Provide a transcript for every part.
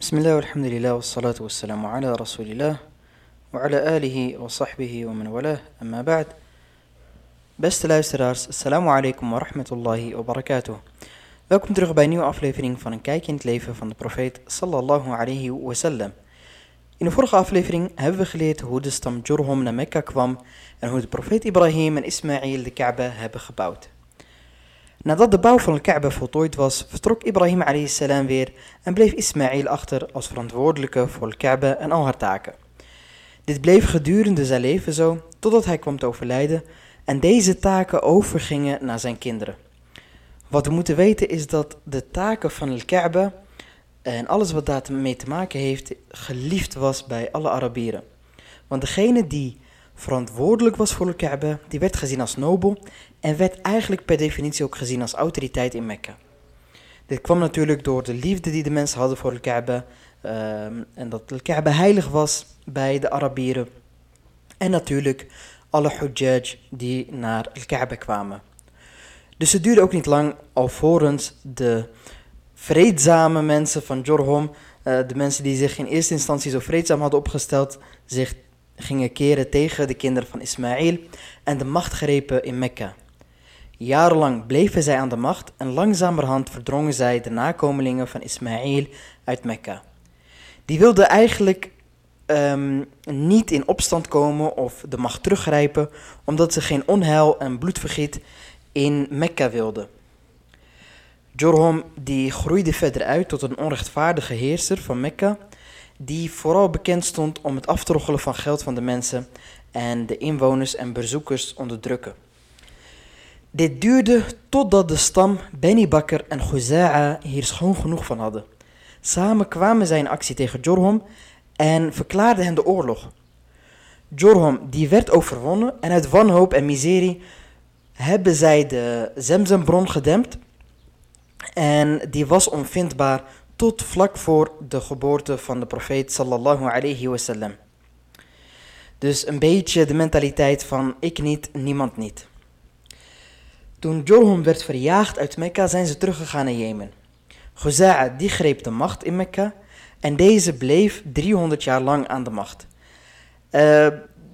Bismillah, alhamdulillah, wassalatu wassalamu ala rasulillah, wa ala alihi wa sahbihi wa man walah, amma ba'd. Beste luisteraars, assalamu alaikum wa rahmatullahi wa barakatuh. Welkom terug bij een nieuwe aflevering van een kijkje in het leven van de profeet sallallahu alayhi wa sallam. In de vorige aflevering hebben we geleerd hoe de stam Jurhum naar Mekka kwam en hoe de profeet Ibrahim en Ismaïl de Kaaba hebben gebouwd. Nadat de bouw van de Kaaba voltooid was, vertrok Ibrahim a.s. weer en bleef Ismaïl achter als verantwoordelijke voor de Kaaba en al haar taken. Dit bleef gedurende zijn leven zo, totdat hij kwam te overlijden en deze taken overgingen naar zijn kinderen. Wat we moeten weten is dat de taken van de Kaaba en alles wat daarmee te maken heeft, geliefd was bij alle Arabieren. Want degene die verantwoordelijk was voor de Kaaba, die werd gezien als nobel en werd eigenlijk per definitie ook gezien als autoriteit in Mekka. Dit kwam natuurlijk door de liefde die de mensen hadden voor de Kaaba ehm, en dat de Kaaba heilig was bij de Arabieren. En natuurlijk alle hujjaj die naar de Kaaba kwamen. Dus het duurde ook niet lang alvorens de vreedzame mensen van Jorhom, uh, de mensen die zich in eerste instantie zo vreedzaam hadden opgesteld, zich gingen keren tegen de kinderen van Ismaël en de macht grepen in Mekka. Jarenlang bleven zij aan de macht en langzamerhand verdrongen zij de nakomelingen van Ismaël uit Mekka. Die wilden eigenlijk um, niet in opstand komen of de macht teruggrijpen, omdat ze geen onheil en bloedvergiet in Mekka wilden. Jorhom die groeide verder uit tot een onrechtvaardige heerser van Mekka, die vooral bekend stond om het aftroggelen van geld van de mensen en de inwoners en bezoekers onderdrukken. Dit duurde totdat de stam Beni Bakr en Khuza'a hier schoon genoeg van hadden. Samen kwamen zij in actie tegen Jorhom en verklaarden hen de oorlog. Jorhom die werd overwonnen en uit wanhoop en miserie hebben zij de Zemzembron gedempt en die was onvindbaar tot vlak voor de geboorte van de profeet sallallahu alayhi wasallam. Dus een beetje de mentaliteit van ik niet, niemand niet. Toen Jorhum werd verjaagd uit Mekka zijn ze teruggegaan naar Jemen. Khuza'a die greep de macht in Mekka en deze bleef 300 jaar lang aan de macht. Uh,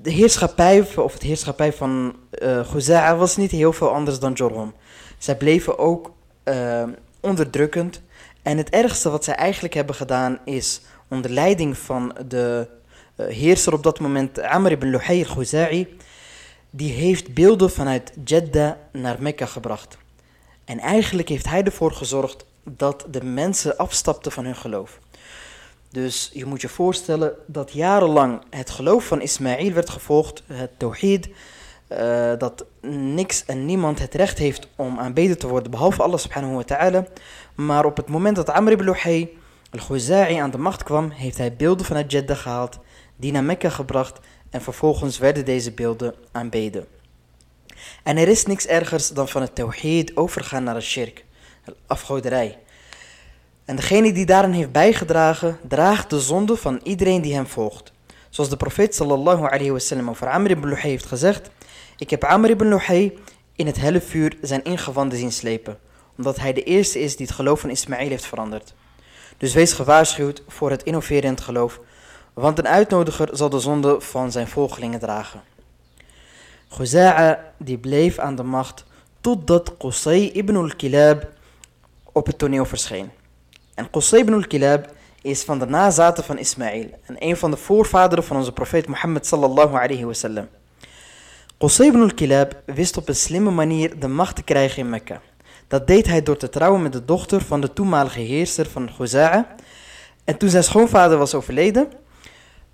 de heerschappij, of het heerschappij van uh, was niet heel veel anders dan Jorhum. Zij bleven ook uh, onderdrukkend. En het ergste wat zij eigenlijk hebben gedaan is onder leiding van de uh, heerser op dat moment, Amr ibn Luhay al-Khuzai, die heeft beelden vanuit Jeddah naar Mekka gebracht. En eigenlijk heeft hij ervoor gezorgd dat de mensen afstapten van hun geloof. Dus je moet je voorstellen dat jarenlang het geloof van Ismaïl werd gevolgd, het tawhid, uh, dat niks en niemand het recht heeft om aanbeden te worden behalve Allah subhanahu wa ta'ala. Maar op het moment dat Amr ibn Luhay al-Khuzai aan de macht kwam, heeft hij beelden vanuit Jeddah gehaald, die naar Mekka gebracht en vervolgens werden deze beelden aanbeden. En er is niks ergers dan van het tawhid overgaan naar een shirk, afgoderij. En degene die daarin heeft bijgedragen, draagt de zonde van iedereen die hem volgt. Zoals de profeet sallallahu alayhi wasallam over Amr ibn Luhay heeft gezegd, ik heb Amr ibn Luhay in het helle vuur zijn ingewanden zien slepen, omdat hij de eerste is die het geloof van Ismaël heeft veranderd. Dus wees gewaarschuwd voor het innoverend geloof, want een uitnodiger zal de zonde van zijn volgelingen dragen. Khuza'a die bleef aan de macht totdat Qusay ibn al-Kilab op het toneel verscheen. En Qusay ibn al-Kilab is van de nazaten van Ismaël en een van de voorvaderen van onze profeet Mohammed sallallahu alayhi wasallam. Qusay ibn al-Kilab wist op een slimme manier de macht te krijgen in Mekka. Dat deed hij door te trouwen met de dochter van de toenmalige heerser van Khuza'a. En toen zijn schoonvader was overleden,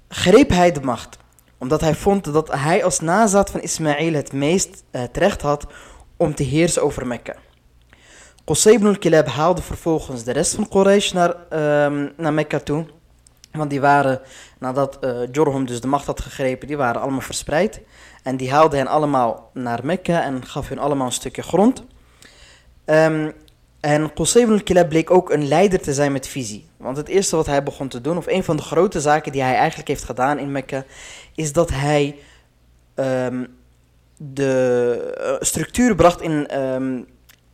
greep hij de macht. Omdat hij vond dat hij als nazaat van Ismaël het meest uh, terecht had om te heersen over Mekka. Qusay ibn al-Kilab haalde vervolgens de rest van Quraysh naar, uh, naar Mekka toe. Want die waren, nadat uh, Jorhum dus de macht had gegrepen, die waren allemaal verspreid. En die haalde hen allemaal naar Mekka en gaf hun allemaal een stukje grond. Um, en Qusay al-Kilab bleek ook een leider te zijn met visie. Want het eerste wat hij begon te doen, of een van de grote zaken die hij eigenlijk heeft gedaan in Mekka, is dat hij um, de uh, structuur bracht in, um,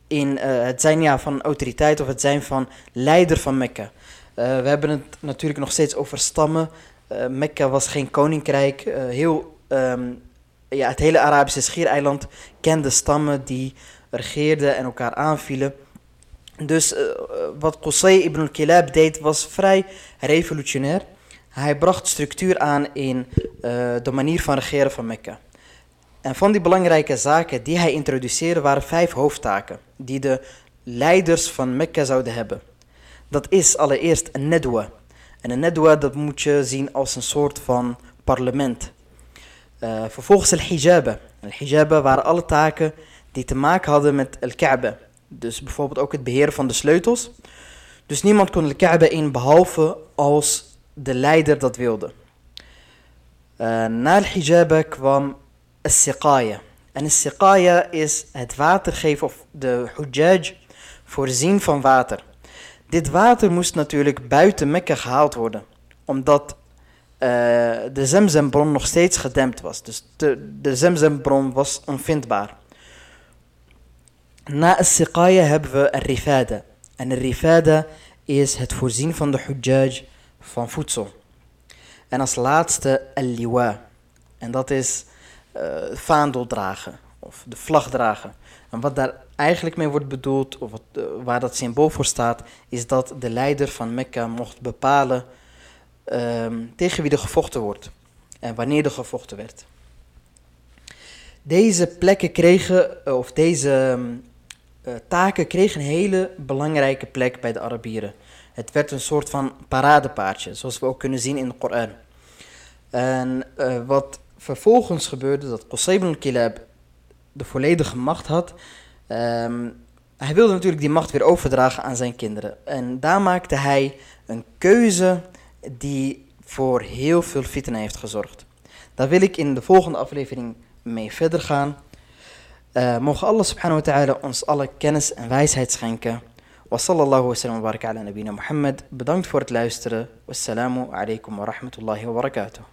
in uh, het zijn ja, van autoriteit of het zijn van leider van Mekka. We hebben het natuurlijk nog steeds over stammen. Mekka was geen koninkrijk. heel, ehm, ja, het hele Arabische schiereiland kende stammen die regeerden en elkaar aanvielen. Dus wat Qusay ibn al-Kilab deed was vrij revolutionair. Hij bracht structuur aan in de manier van regeren van Mekka. En van die belangrijke zaken die hij introduceerde waren vijf hoofdtaken die de leiders van Mekka zouden hebben. Dat is allereerst een nedwa. En een nedwa dat moet je zien als een soort van parlement. Uh, vervolgens al-hijaba. Al-hijaba waren alle taken die te maken hadden met al-Kaaba. Dus bijvoorbeeld ook het beheren van de sleutels. Dus niemand kon al-Kaaba in behalve als de leider dat wilde. Uh, na al-hijaba kwam al-siqaya. En al-siqaya is het water geven of de hujjaj voorzien van water. Dit water moest natuurlijk buiten Mekka gehaald worden, omdat uh, de Zemzembron nog steeds gedempt was. Dus de, de Zemzembron was onvindbaar. Na al-siqaya hebben we al-rifada. En al-rifada is het voorzien van de hujjaj van voedsel. En als laatste al-liwa. En dat is uh, vaandel dragen of de vlag dragen. En wat daar eigenlijk mee wordt bedoeld, of wat, uh, waar dat symbool voor staat, is dat de leider van Mekka mocht bepalen um, tegen wie er gevochten wordt en wanneer er gevochten werd. Deze plekken kregen, uh, of deze uh, taken kregen een hele belangrijke plek bij de Arabieren. Het werd een soort van paradepaardje, zoals we ook kunnen zien in de Koran. En wat vervolgens gebeurde dat Qusay ibn Kilab de volledige macht had. Um, hij wilde natuurlijk die macht weer overdragen aan zijn kinderen. En daar maakte hij een keuze die voor heel veel fitna heeft gezorgd. Daar wil ik in de volgende aflevering mee verder gaan. Uh, mogen Allah subhanahu wa ta'ala ons alle kennis en wijsheid schenken. Wa sallallahu wa wa baraka ala nabina Muhammad. Bedankt voor het luisteren. Wassalamu alaikum wa rahmatullahi wa barakatuh.